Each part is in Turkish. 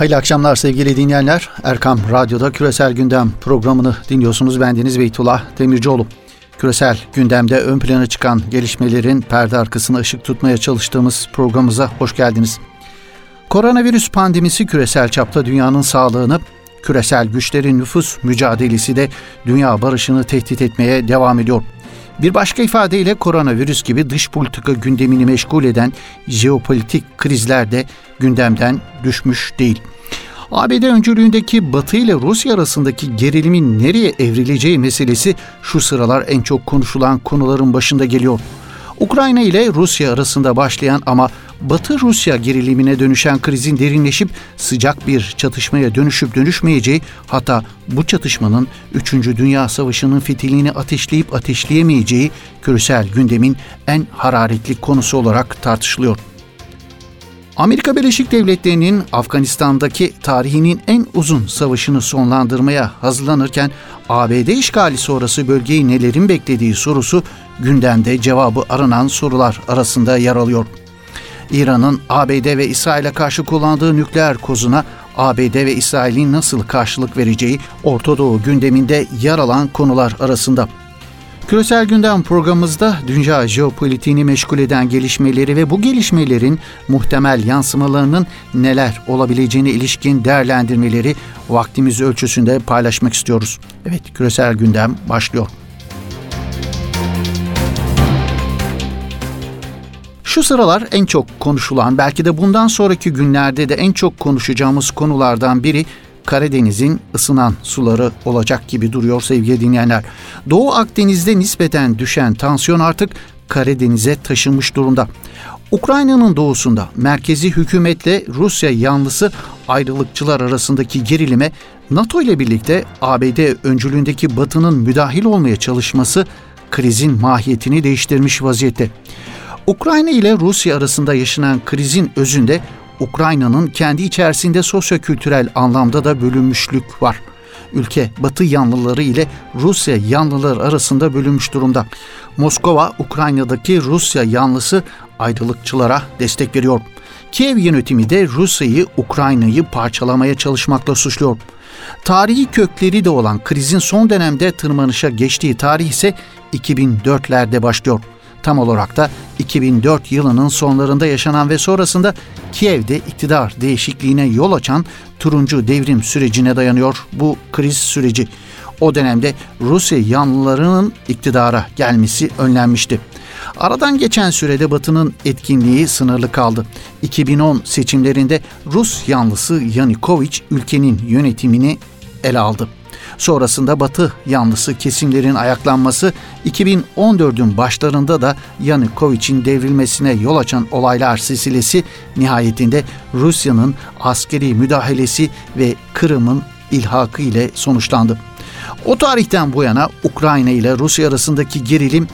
Hayırlı akşamlar sevgili dinleyenler. Erkam Radyo'da Küresel Gündem programını dinliyorsunuz. Ben Deniz Beytullah Demircioğlu. Küresel gündemde ön plana çıkan gelişmelerin perde arkasına ışık tutmaya çalıştığımız programımıza hoş geldiniz. Koronavirüs pandemisi küresel çapta dünyanın sağlığını, küresel güçlerin nüfus mücadelesi de dünya barışını tehdit etmeye devam ediyor. Bir başka ifadeyle koronavirüs gibi dış politika gündemini meşgul eden jeopolitik krizler de gündemden düşmüş değil. ABD öncülüğündeki Batı ile Rusya arasındaki gerilimin nereye evrileceği meselesi şu sıralar en çok konuşulan konuların başında geliyor. Ukrayna ile Rusya arasında başlayan ama Batı Rusya gerilimine dönüşen krizin derinleşip sıcak bir çatışmaya dönüşüp dönüşmeyeceği hatta bu çatışmanın 3. Dünya Savaşı'nın fitilini ateşleyip ateşleyemeyeceği küresel gündemin en hararetli konusu olarak tartışılıyor. Amerika Birleşik Devletleri'nin Afganistan'daki tarihinin en uzun savaşını sonlandırmaya hazırlanırken ABD işgali sonrası bölgeyi nelerin beklediği sorusu gündemde cevabı aranan sorular arasında yer alıyor. İran'ın ABD ve İsrail'e karşı kullandığı nükleer kozuna ABD ve İsrail'in nasıl karşılık vereceği Orta Doğu gündeminde yer alan konular arasında. Küresel Gündem programımızda dünya jeopolitiğini meşgul eden gelişmeleri ve bu gelişmelerin muhtemel yansımalarının neler olabileceğine ilişkin değerlendirmeleri vaktimiz ölçüsünde paylaşmak istiyoruz. Evet, Küresel Gündem başlıyor. Şu sıralar en çok konuşulan, belki de bundan sonraki günlerde de en çok konuşacağımız konulardan biri Karadeniz'in ısınan suları olacak gibi duruyor sevgili dinleyenler. Doğu Akdeniz'de nispeten düşen tansiyon artık Karadeniz'e taşınmış durumda. Ukrayna'nın doğusunda merkezi hükümetle Rusya yanlısı ayrılıkçılar arasındaki gerilime NATO ile birlikte ABD öncülüğündeki Batı'nın müdahil olmaya çalışması krizin mahiyetini değiştirmiş vaziyette. Ukrayna ile Rusya arasında yaşanan krizin özünde Ukrayna'nın kendi içerisinde sosyokültürel anlamda da bölünmüşlük var. Ülke Batı yanlıları ile Rusya yanlıları arasında bölünmüş durumda. Moskova Ukrayna'daki Rusya yanlısı ayrılıkçılara destek veriyor. Kiev yönetimi de Rusya'yı, Ukrayna'yı parçalamaya çalışmakla suçluyor. Tarihi kökleri de olan krizin son dönemde tırmanışa geçtiği tarih ise 2004'lerde başlıyor. Tam olarak da 2004 yılının sonlarında yaşanan ve sonrasında Kiev'de iktidar değişikliğine yol açan turuncu devrim sürecine dayanıyor bu kriz süreci. O dönemde Rusya yanlılarının iktidara gelmesi önlenmişti. Aradan geçen sürede Batı'nın etkinliği sınırlı kaldı. 2010 seçimlerinde Rus yanlısı Yanukovych ülkenin yönetimini ele aldı. Sonrasında Batı yanlısı kesimlerin ayaklanması 2014'ün başlarında da Yanukovych'in devrilmesine yol açan olaylar silsilesi nihayetinde Rusya'nın askeri müdahalesi ve Kırım'ın ilhakı ile sonuçlandı. O tarihten bu yana Ukrayna ile Rusya arasındaki gerilim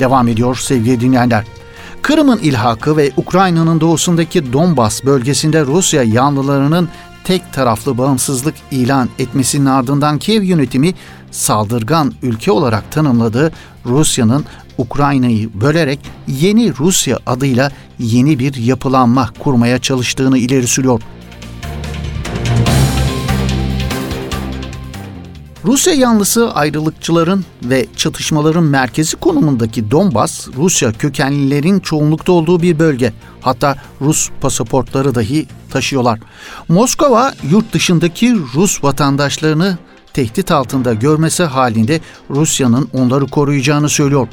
devam ediyor sevgili dinleyenler. Kırım'ın ilhakı ve Ukrayna'nın doğusundaki Donbas bölgesinde Rusya yanlılarının tek taraflı bağımsızlık ilan etmesinin ardından Kiev yönetimi saldırgan ülke olarak tanımladığı Rusya'nın Ukrayna'yı bölerek yeni Rusya adıyla yeni bir yapılanma kurmaya çalıştığını ileri sürüyor. Rusya yanlısı ayrılıkçıların ve çatışmaların merkezi konumundaki Donbas, Rusya kökenlilerin çoğunlukta olduğu bir bölge. Hatta Rus pasaportları dahi taşıyorlar. Moskova yurt dışındaki Rus vatandaşlarını tehdit altında görmesi halinde Rusya'nın onları koruyacağını söylüyor.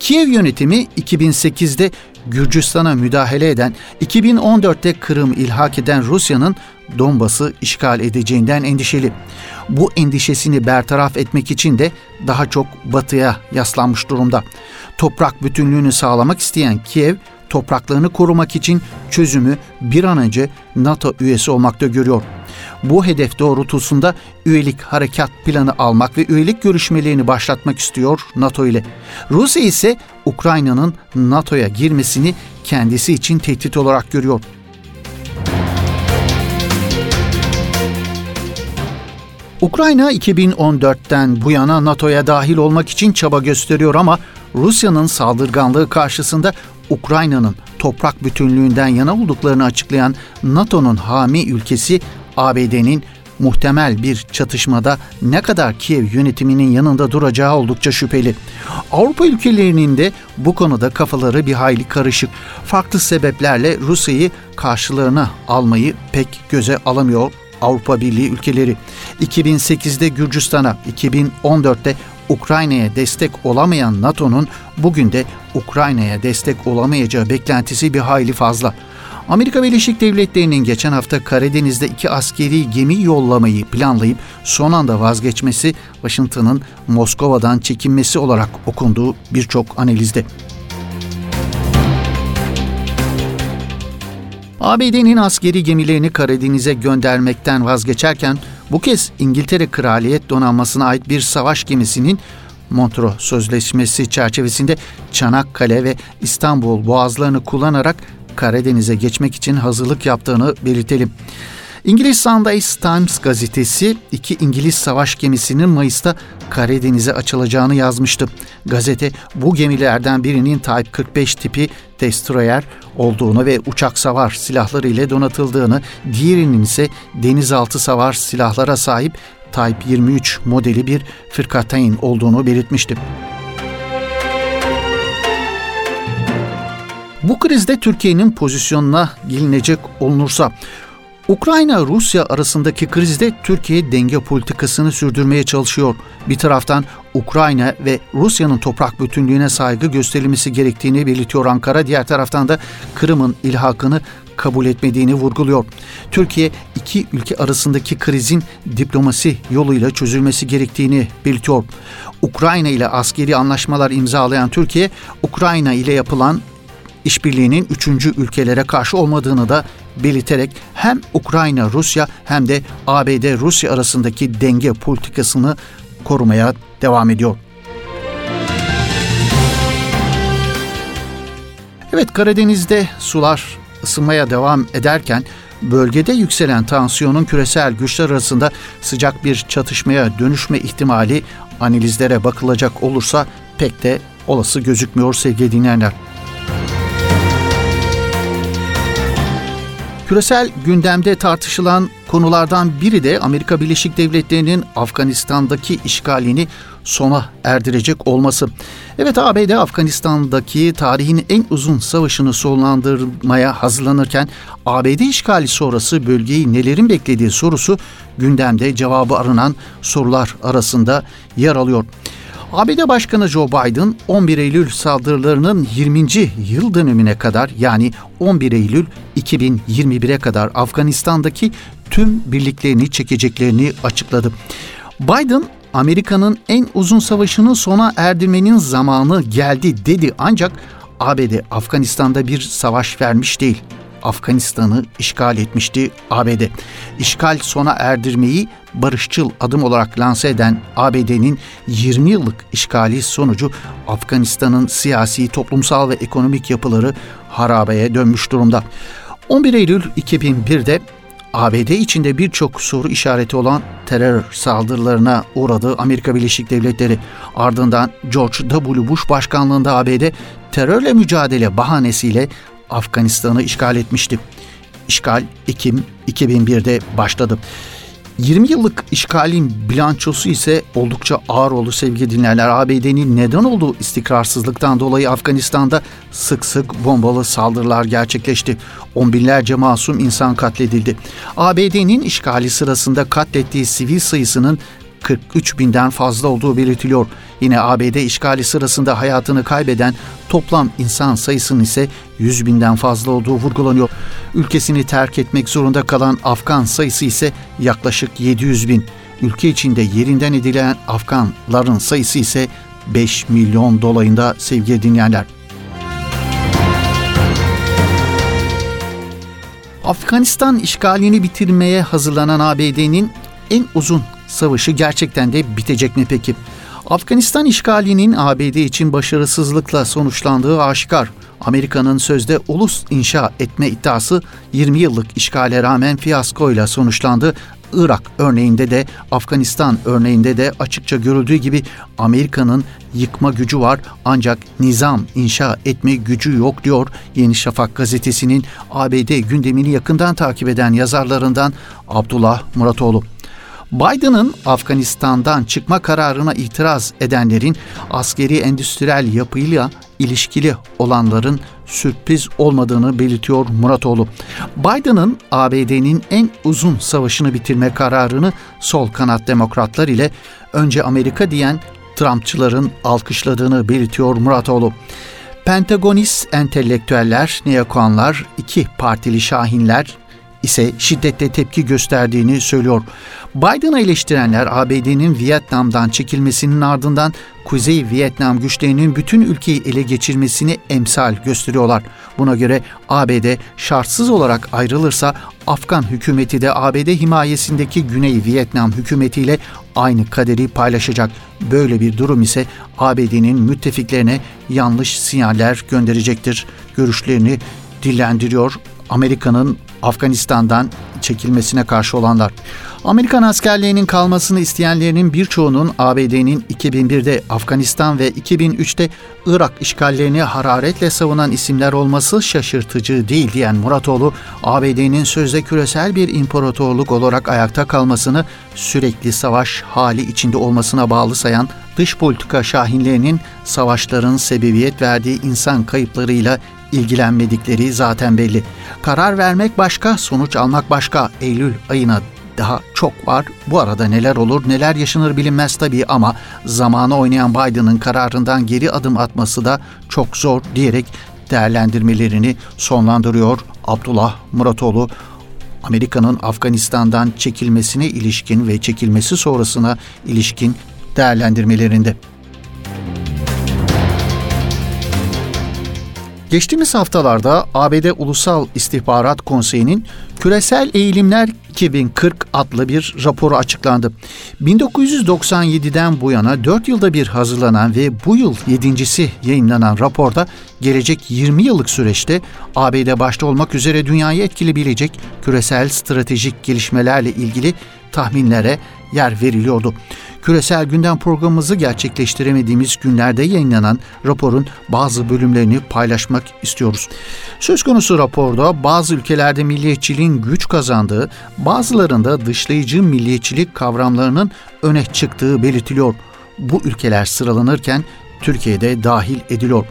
Kiev yönetimi 2008'de Gürcistan'a müdahale eden, 2014'te Kırım ilhak eden Rusya'nın Donbas'ı işgal edeceğinden endişeli. Bu endişesini bertaraf etmek için de daha çok batıya yaslanmış durumda. Toprak bütünlüğünü sağlamak isteyen Kiev, topraklarını korumak için çözümü bir an önce NATO üyesi olmakta görüyor. Bu hedef doğrultusunda üyelik harekat planı almak ve üyelik görüşmelerini başlatmak istiyor NATO ile. Rusya ise Ukrayna'nın NATO'ya girmesini kendisi için tehdit olarak görüyor. Ukrayna 2014'ten bu yana NATO'ya dahil olmak için çaba gösteriyor ama Rusya'nın saldırganlığı karşısında Ukrayna'nın toprak bütünlüğünden yana olduklarını açıklayan NATO'nun hami ülkesi ABD'nin muhtemel bir çatışmada ne kadar Kiev yönetiminin yanında duracağı oldukça şüpheli. Avrupa ülkelerinin de bu konuda kafaları bir hayli karışık. Farklı sebeplerle Rusya'yı karşılarına almayı pek göze alamıyor Avrupa Birliği ülkeleri. 2008'de Gürcistan'a, 2014'te Ukrayna'ya destek olamayan NATO'nun bugün de Ukrayna'ya destek olamayacağı beklentisi bir hayli fazla. Amerika Birleşik Devletleri'nin geçen hafta Karadeniz'de iki askeri gemi yollamayı planlayıp son anda vazgeçmesi Washington'ın Moskova'dan çekinmesi olarak okunduğu birçok analizde. ABD'nin askeri gemilerini Karadeniz'e göndermekten vazgeçerken bu kez İngiltere Kraliyet Donanması'na ait bir savaş gemisinin Montreux Sözleşmesi çerçevesinde Çanakkale ve İstanbul boğazlarını kullanarak Karadeniz'e geçmek için hazırlık yaptığını belirtelim. İngiliz Sunday Times gazetesi iki İngiliz savaş gemisinin Mayıs'ta Karadeniz'e açılacağını yazmıştı. Gazete bu gemilerden birinin Type 45 tipi destroyer olduğunu ve uçak savar silahları ile donatıldığını, diğerinin ise denizaltı savar silahlara sahip Type 23 modeli bir fırkateyn olduğunu belirtmişti. Bu krizde Türkiye'nin pozisyonuna gelinecek olunursa Ukrayna-Rusya arasındaki krizde Türkiye denge politikasını sürdürmeye çalışıyor. Bir taraftan Ukrayna ve Rusya'nın toprak bütünlüğüne saygı gösterilmesi gerektiğini belirtiyor Ankara. Diğer taraftan da Kırım'ın ilhakını kabul etmediğini vurguluyor. Türkiye iki ülke arasındaki krizin diplomasi yoluyla çözülmesi gerektiğini belirtiyor. Ukrayna ile askeri anlaşmalar imzalayan Türkiye, Ukrayna ile yapılan işbirliğinin üçüncü ülkelere karşı olmadığını da belirterek hem Ukrayna-Rusya hem de ABD-Rusya arasındaki denge politikasını korumaya devam ediyor. Evet Karadeniz'de sular ısınmaya devam ederken bölgede yükselen tansiyonun küresel güçler arasında sıcak bir çatışmaya dönüşme ihtimali analizlere bakılacak olursa pek de olası gözükmüyor sevgili dinleyenler. Küresel gündemde tartışılan konulardan biri de Amerika Birleşik Devletleri'nin Afganistan'daki işgalini sona erdirecek olması. Evet ABD Afganistan'daki tarihin en uzun savaşını sonlandırmaya hazırlanırken ABD işgali sonrası bölgeyi nelerin beklediği sorusu gündemde cevabı aranan sorular arasında yer alıyor. ABD Başkanı Joe Biden 11 Eylül saldırılarının 20. yıl dönümüne kadar yani 11 Eylül 2021'e kadar Afganistan'daki tüm birliklerini çekeceklerini açıkladı. Biden Amerika'nın en uzun savaşını sona erdirmenin zamanı geldi dedi ancak ABD Afganistan'da bir savaş vermiş değil. Afganistan'ı işgal etmişti ABD. İşgal sona erdirmeyi barışçıl adım olarak lanse eden ABD'nin 20 yıllık işgali sonucu Afganistan'ın siyasi, toplumsal ve ekonomik yapıları harabeye dönmüş durumda. 11 Eylül 2001'de ABD içinde birçok soru işareti olan terör saldırılarına uğradı Amerika Birleşik Devletleri. Ardından George W. Bush başkanlığında ABD terörle mücadele bahanesiyle Afganistan'ı işgal etmişti. İşgal Ekim 2001'de başladı. 20 yıllık işgalin bilançosu ise oldukça ağır oldu sevgili dinleyenler. ABD'nin neden olduğu istikrarsızlıktan dolayı Afganistan'da sık sık bombalı saldırılar gerçekleşti. On binlerce masum insan katledildi. ABD'nin işgali sırasında katlettiği sivil sayısının 43 binden fazla olduğu belirtiliyor. Yine ABD işgali sırasında hayatını kaybeden toplam insan sayısının ise 100 binden fazla olduğu vurgulanıyor. Ülkesini terk etmek zorunda kalan Afgan sayısı ise yaklaşık 700 bin. Ülke içinde yerinden edilen Afganların sayısı ise 5 milyon dolayında sevgili dinleyenler. Afganistan işgalini bitirmeye hazırlanan ABD'nin en uzun savaşı gerçekten de bitecek mi peki? Afganistan işgalinin ABD için başarısızlıkla sonuçlandığı aşikar. Amerika'nın sözde ulus inşa etme iddiası 20 yıllık işgale rağmen fiyaskoyla sonuçlandı. Irak örneğinde de Afganistan örneğinde de açıkça görüldüğü gibi Amerika'nın yıkma gücü var ancak nizam inşa etme gücü yok diyor Yeni Şafak gazetesinin ABD gündemini yakından takip eden yazarlarından Abdullah Muratoğlu. Biden'ın Afganistan'dan çıkma kararına itiraz edenlerin askeri endüstriyel yapıyla ilişkili olanların sürpriz olmadığını belirtiyor Muratoğlu. Biden'ın ABD'nin en uzun savaşını bitirme kararını sol kanat demokratlar ile önce Amerika diyen Trumpçıların alkışladığını belirtiyor Muratoğlu. Pentagonist entelektüeller, neokonlar, iki partili şahinler ise şiddetle tepki gösterdiğini söylüyor. Biden'ı eleştirenler ABD'nin Vietnam'dan çekilmesinin ardından Kuzey Vietnam güçlerinin bütün ülkeyi ele geçirmesini emsal gösteriyorlar. Buna göre ABD şartsız olarak ayrılırsa Afgan hükümeti de ABD himayesindeki Güney Vietnam hükümetiyle aynı kaderi paylaşacak. Böyle bir durum ise ABD'nin müttefiklerine yanlış sinyaller gönderecektir. Görüşlerini dillendiriyor Amerika'nın Afganistan'dan çekilmesine karşı olanlar. Amerikan askerliğinin kalmasını isteyenlerinin birçoğunun ABD'nin 2001'de Afganistan ve 2003'te Irak işgallerini hararetle savunan isimler olması şaşırtıcı değil diyen Muratoğlu, ABD'nin sözde küresel bir imparatorluk olarak ayakta kalmasını sürekli savaş hali içinde olmasına bağlı sayan dış politika şahinlerinin savaşların sebebiyet verdiği insan kayıplarıyla ilgilenmedikleri zaten belli. Karar vermek başka, sonuç almak başka. Eylül ayına daha çok var. Bu arada neler olur, neler yaşanır bilinmez tabii ama zamanı oynayan Biden'ın kararından geri adım atması da çok zor diyerek değerlendirmelerini sonlandırıyor Abdullah Muratoğlu. Amerika'nın Afganistan'dan çekilmesine ilişkin ve çekilmesi sonrasına ilişkin değerlendirmelerinde. Geçtiğimiz haftalarda ABD Ulusal İstihbarat Konseyi'nin Küresel Eğilimler 2040 adlı bir raporu açıklandı. 1997'den bu yana 4 yılda bir hazırlanan ve bu yıl 7.si yayınlanan raporda gelecek 20 yıllık süreçte ABD başta olmak üzere dünyayı etkileyebilecek küresel stratejik gelişmelerle ilgili tahminlere yer veriliyordu küresel gündem programımızı gerçekleştiremediğimiz günlerde yayınlanan raporun bazı bölümlerini paylaşmak istiyoruz. Söz konusu raporda bazı ülkelerde milliyetçiliğin güç kazandığı, bazılarında dışlayıcı milliyetçilik kavramlarının öne çıktığı belirtiliyor. Bu ülkeler sıralanırken Türkiye'de dahil ediliyor.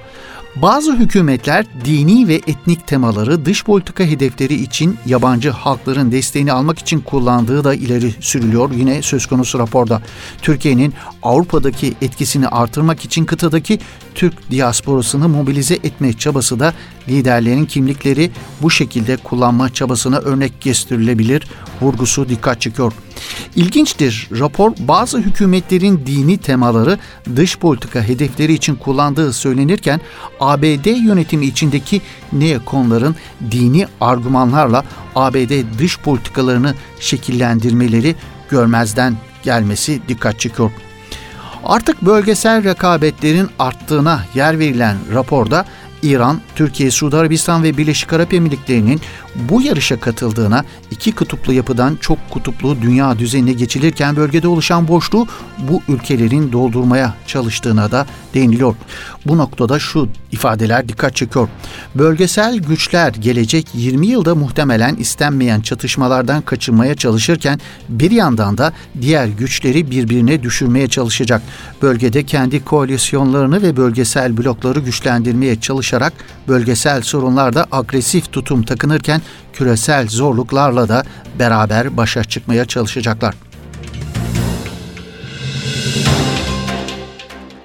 Bazı hükümetler dini ve etnik temaları dış politika hedefleri için yabancı halkların desteğini almak için kullandığı da ileri sürülüyor yine söz konusu raporda. Türkiye'nin Avrupa'daki etkisini artırmak için kıtadaki Türk diasporasını mobilize etme çabası da liderlerin kimlikleri bu şekilde kullanma çabasına örnek gösterilebilir vurgusu dikkat çekiyor. İlginçtir, rapor bazı hükümetlerin dini temaları dış politika hedefleri için kullandığı söylenirken ABD yönetimi içindeki neokonların dini argümanlarla ABD dış politikalarını şekillendirmeleri görmezden gelmesi dikkat çekiyor. Artık bölgesel rekabetlerin arttığına yer verilen raporda İran, Türkiye, Suudi Arabistan ve Birleşik Arap Emirlikleri'nin bu yarışa katıldığına iki kutuplu yapıdan çok kutuplu dünya düzenine geçilirken bölgede oluşan boşluğu bu ülkelerin doldurmaya çalıştığına da değiniliyor. Bu noktada şu ifadeler dikkat çekiyor. Bölgesel güçler gelecek 20 yılda muhtemelen istenmeyen çatışmalardan kaçınmaya çalışırken bir yandan da diğer güçleri birbirine düşürmeye çalışacak. Bölgede kendi koalisyonlarını ve bölgesel blokları güçlendirmeye çalışarak bölgesel sorunlarda agresif tutum takınırken küresel zorluklarla da beraber başa çıkmaya çalışacaklar.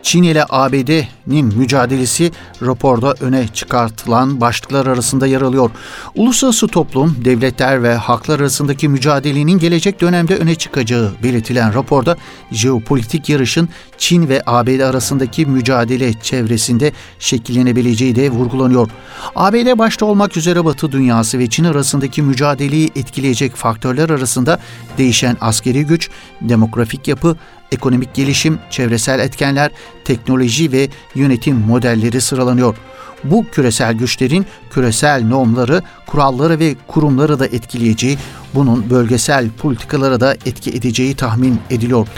Çin ile ABD'nin mücadelesi raporda öne çıkartılan başlıklar arasında yer alıyor. Uluslararası toplum, devletler ve haklar arasındaki mücadelenin gelecek dönemde öne çıkacağı belirtilen raporda jeopolitik yarışın Çin ve ABD arasındaki mücadele çevresinde şekillenebileceği de vurgulanıyor. ABD başta olmak üzere Batı dünyası ve Çin arasındaki mücadeleyi etkileyecek faktörler arasında değişen askeri güç, demografik yapı, ekonomik gelişim, çevresel etkenler, teknoloji ve yönetim modelleri sıralanıyor. Bu küresel güçlerin küresel normları, kuralları ve kurumları da etkileyeceği bunun bölgesel politikalara da etki edeceği tahmin ediliyor.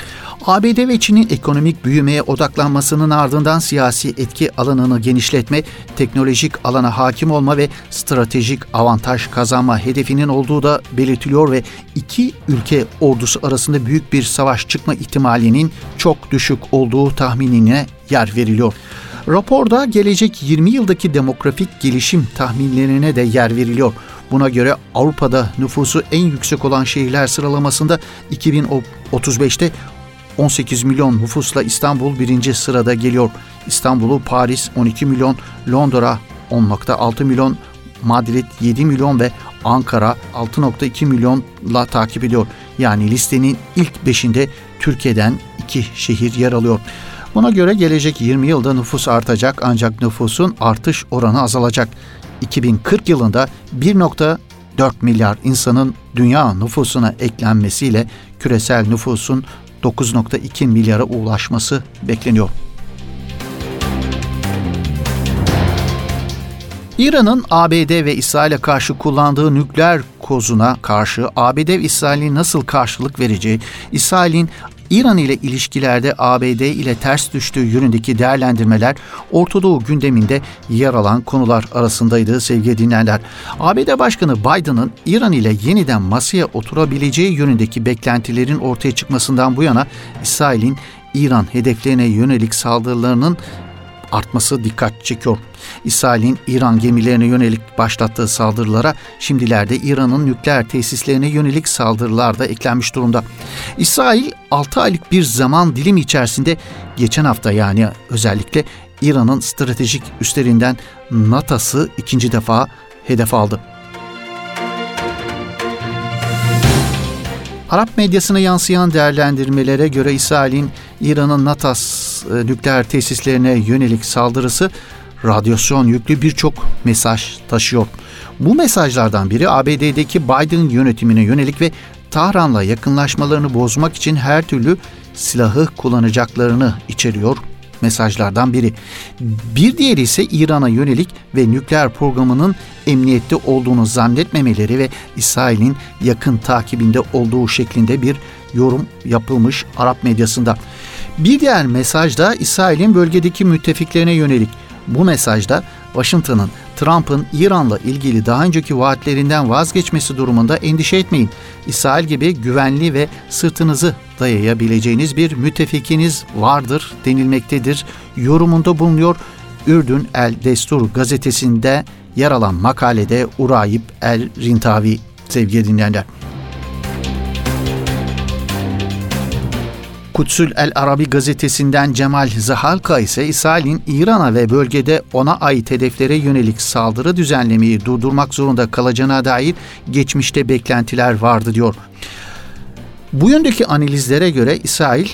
ABD ve Çin'in ekonomik büyümeye odaklanmasının ardından siyasi etki alanını genişletme, teknolojik alana hakim olma ve stratejik avantaj kazanma hedefinin olduğu da belirtiliyor ve iki ülke ordusu arasında büyük bir savaş çıkma ihtimalinin çok düşük olduğu tahminine yer veriliyor. Raporda gelecek 20 yıldaki demografik gelişim tahminlerine de yer veriliyor. Buna göre Avrupa'da nüfusu en yüksek olan şehirler sıralamasında 2035'te 18 milyon nüfusla İstanbul birinci sırada geliyor. İstanbul'u Paris 12 milyon, Londra 10.6 milyon, Madrid 7 milyon ve Ankara 6.2 milyonla takip ediyor. Yani listenin ilk beşinde Türkiye'den iki şehir yer alıyor. Buna göre gelecek 20 yılda nüfus artacak ancak nüfusun artış oranı azalacak. 2040 yılında 1.4 milyar insanın dünya nüfusuna eklenmesiyle küresel nüfusun 9.2 milyara ulaşması bekleniyor. İran'ın ABD ve İsrail'e karşı kullandığı nükleer kozuna karşı ABD ve İsrail'in nasıl karşılık vereceği, İsrail'in İran ile ilişkilerde ABD ile ters düştüğü yönündeki değerlendirmeler Orta Doğu gündeminde yer alan konular arasındaydı sevgili dinleyenler. ABD Başkanı Biden'ın İran ile yeniden masaya oturabileceği yönündeki beklentilerin ortaya çıkmasından bu yana İsrail'in İran hedeflerine yönelik saldırılarının artması dikkat çekiyor. İsrail'in İran gemilerine yönelik başlattığı saldırılara şimdilerde İran'ın nükleer tesislerine yönelik saldırılar da eklenmiş durumda. İsrail 6 aylık bir zaman dilimi içerisinde geçen hafta yani özellikle İran'ın stratejik üstlerinden NATAS'ı ikinci defa hedef aldı. Arap medyasına yansıyan değerlendirmelere göre İsrail'in İran'ın Natas e, nükleer tesislerine yönelik saldırısı radyasyon yüklü birçok mesaj taşıyor. Bu mesajlardan biri ABD'deki Biden yönetimine yönelik ve Tahran'la yakınlaşmalarını bozmak için her türlü silahı kullanacaklarını içeriyor mesajlardan biri. Bir diğeri ise İran'a yönelik ve nükleer programının emniyette olduğunu zannetmemeleri ve İsrail'in yakın takibinde olduğu şeklinde bir yorum yapılmış Arap medyasında. Bir diğer mesaj da İsrail'in bölgedeki müttefiklerine yönelik. Bu mesajda Washington'ın Trump'ın İran'la ilgili daha önceki vaatlerinden vazgeçmesi durumunda endişe etmeyin. İsrail gibi güvenli ve sırtınızı dayayabileceğiniz bir müttefikiniz vardır denilmektedir. Yorumunda bulunuyor Ürdün El Destur gazetesinde yer alan makalede Urayip El Rintavi sevgili dinleyenler. Kutsül El Arabi gazetesinden Cemal Zahalka ise İsrail'in İran'a ve bölgede ona ait hedeflere yönelik saldırı düzenlemeyi durdurmak zorunda kalacağına dair geçmişte beklentiler vardı diyor. Bu yöndeki analizlere göre İsrail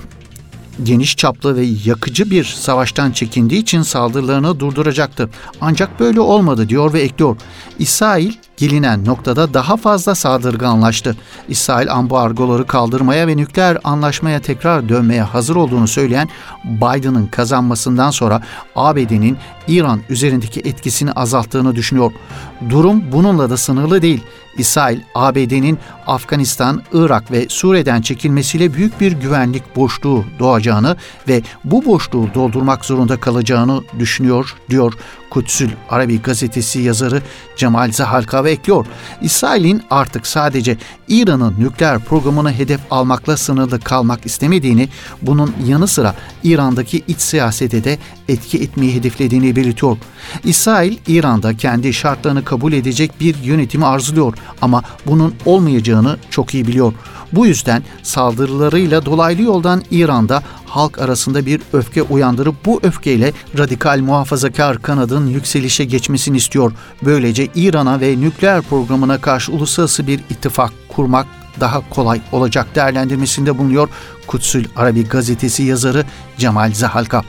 geniş çaplı ve yakıcı bir savaştan çekindiği için saldırılarını durduracaktı. Ancak böyle olmadı diyor ve ekliyor. İsrail gelinen noktada daha fazla saldırganlaştı. İsrail ambargoları kaldırmaya ve nükleer anlaşmaya tekrar dönmeye hazır olduğunu söyleyen Biden'ın kazanmasından sonra ABD'nin İran üzerindeki etkisini azalttığını düşünüyor. Durum bununla da sınırlı değil. İsrail, ABD'nin Afganistan, Irak ve Suriye'den çekilmesiyle büyük bir güvenlik boşluğu doğacağını ve bu boşluğu doldurmak zorunda kalacağını düşünüyor, diyor Kutsül Arabi gazetesi yazarı Cemal Zahalka ve ekliyor. İsrail'in artık sadece İran'ın nükleer programını hedef almakla sınırlı kalmak istemediğini, bunun yanı sıra İran'daki iç siyasete de etki etmeyi hedeflediğini belirtiyor. İsrail, İran'da kendi şartlarını kabul edecek bir yönetimi arzuluyor ama bunun olmayacağını çok iyi biliyor. Bu yüzden saldırılarıyla dolaylı yoldan İran'da halk arasında bir öfke uyandırıp bu öfkeyle radikal muhafazakar kanadın yükselişe geçmesini istiyor. Böylece İran'a ve nükleer programına karşı uluslararası bir ittifak kurmak daha kolay olacak değerlendirmesinde bulunuyor Kutsül Arabi gazetesi yazarı Cemal Zahalka.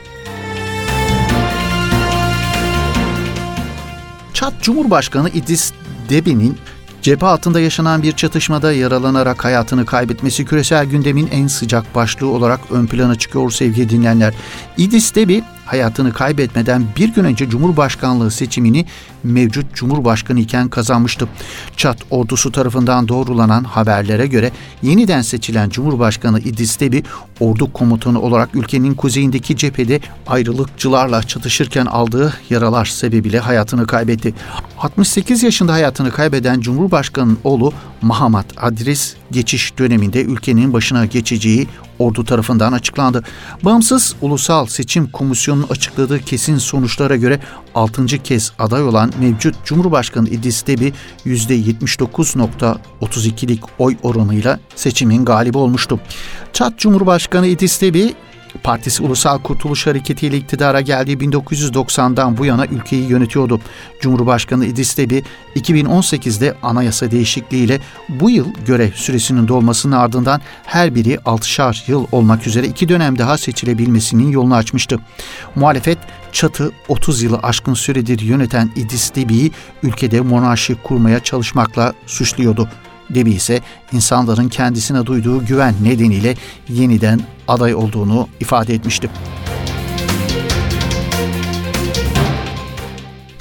Çat Cumhurbaşkanı İdris Debi'nin Cephe altında yaşanan bir çatışmada yaralanarak hayatını kaybetmesi küresel gündemin en sıcak başlığı olarak ön plana çıkıyor sevgili dinleyenler. İdris Debi hayatını kaybetmeden bir gün önce Cumhurbaşkanlığı seçimini mevcut Cumhurbaşkanı iken kazanmıştı. Çat ordusu tarafından doğrulanan haberlere göre yeniden seçilen Cumhurbaşkanı İdris Deby ordu komutanı olarak ülkenin kuzeyindeki cephede ayrılıkçılarla çatışırken aldığı yaralar sebebiyle hayatını kaybetti. 68 yaşında hayatını kaybeden Cumhurbaşkanı'nın oğlu Mahamat Adris geçiş döneminde ülkenin başına geçeceği ordu tarafından açıklandı. Bağımsız Ulusal Seçim Komisyonu'nun açıkladığı kesin sonuçlara göre 6. kez aday olan mevcut Cumhurbaşkanı İdris Deby %79.32'lik oy oranıyla seçimin galibi olmuştu. Çat Cumhurbaşkanı İdris Deby Partisi Ulusal Kurtuluş Hareketi ile iktidara geldiği 1990'dan bu yana ülkeyi yönetiyordu. Cumhurbaşkanı İdris Deby 2018'de anayasa değişikliğiyle bu yıl görev süresinin dolmasının ardından her biri 6'şar yıl olmak üzere iki dönem daha seçilebilmesinin yolunu açmıştı. Muhalefet çatı 30 yılı aşkın süredir yöneten İdris Deby'yi ülkede monarşi kurmaya çalışmakla suçluyordu. Debi ise insanların kendisine duyduğu güven nedeniyle yeniden aday olduğunu ifade etmişti.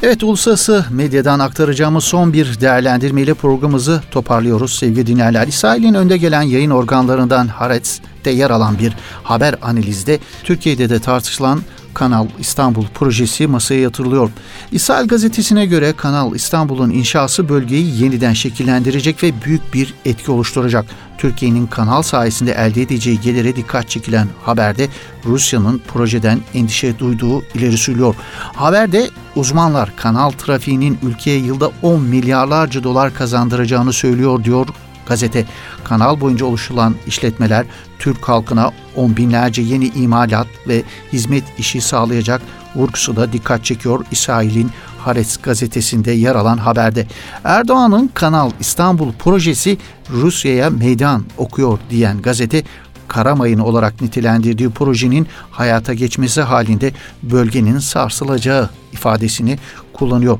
Evet uluslararası medyadan aktaracağımız son bir değerlendirmeyle programımızı toparlıyoruz sevgili dinleyenler. İsrail'in önde gelen yayın organlarından Haaretz'te yer alan bir haber analizde Türkiye'de de tartışılan Kanal İstanbul projesi masaya yatırılıyor. İsrail gazetesine göre Kanal İstanbul'un inşası bölgeyi yeniden şekillendirecek ve büyük bir etki oluşturacak. Türkiye'nin kanal sayesinde elde edeceği gelire dikkat çekilen haberde Rusya'nın projeden endişe duyduğu ileri sürülüyor. Haberde uzmanlar kanal trafiğinin ülkeye yılda 10 milyarlarca dolar kazandıracağını söylüyor diyor Gazete, kanal boyunca oluşulan işletmeler Türk halkına on binlerce yeni imalat ve hizmet işi sağlayacak vurgusu da dikkat çekiyor İsrail'in Haaretz gazetesinde yer alan haberde. Erdoğan'ın Kanal İstanbul projesi Rusya'ya meydan okuyor diyen gazete Karamayın olarak nitelendirdiği projenin hayata geçmesi halinde bölgenin sarsılacağı ifadesini kullanıyor.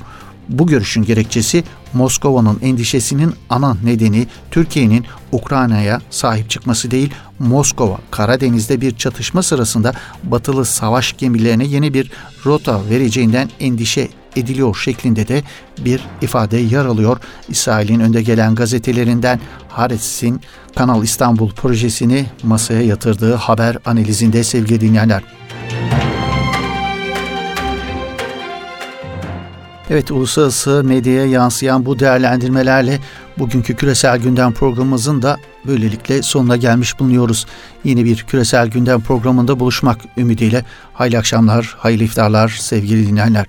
Bu görüşün gerekçesi Moskova'nın endişesinin ana nedeni Türkiye'nin Ukrayna'ya sahip çıkması değil, Moskova Karadeniz'de bir çatışma sırasında batılı savaş gemilerine yeni bir rota vereceğinden endişe ediliyor şeklinde de bir ifade yer alıyor. İsrail'in önde gelen gazetelerinden Haaretz'in Kanal İstanbul projesini masaya yatırdığı haber analizinde sevgili dinleyenler. Evet uluslararası medyaya yansıyan bu değerlendirmelerle bugünkü küresel gündem programımızın da böylelikle sonuna gelmiş bulunuyoruz. Yeni bir küresel gündem programında buluşmak ümidiyle hayırlı akşamlar, hayırlı iftarlar sevgili dinleyenler.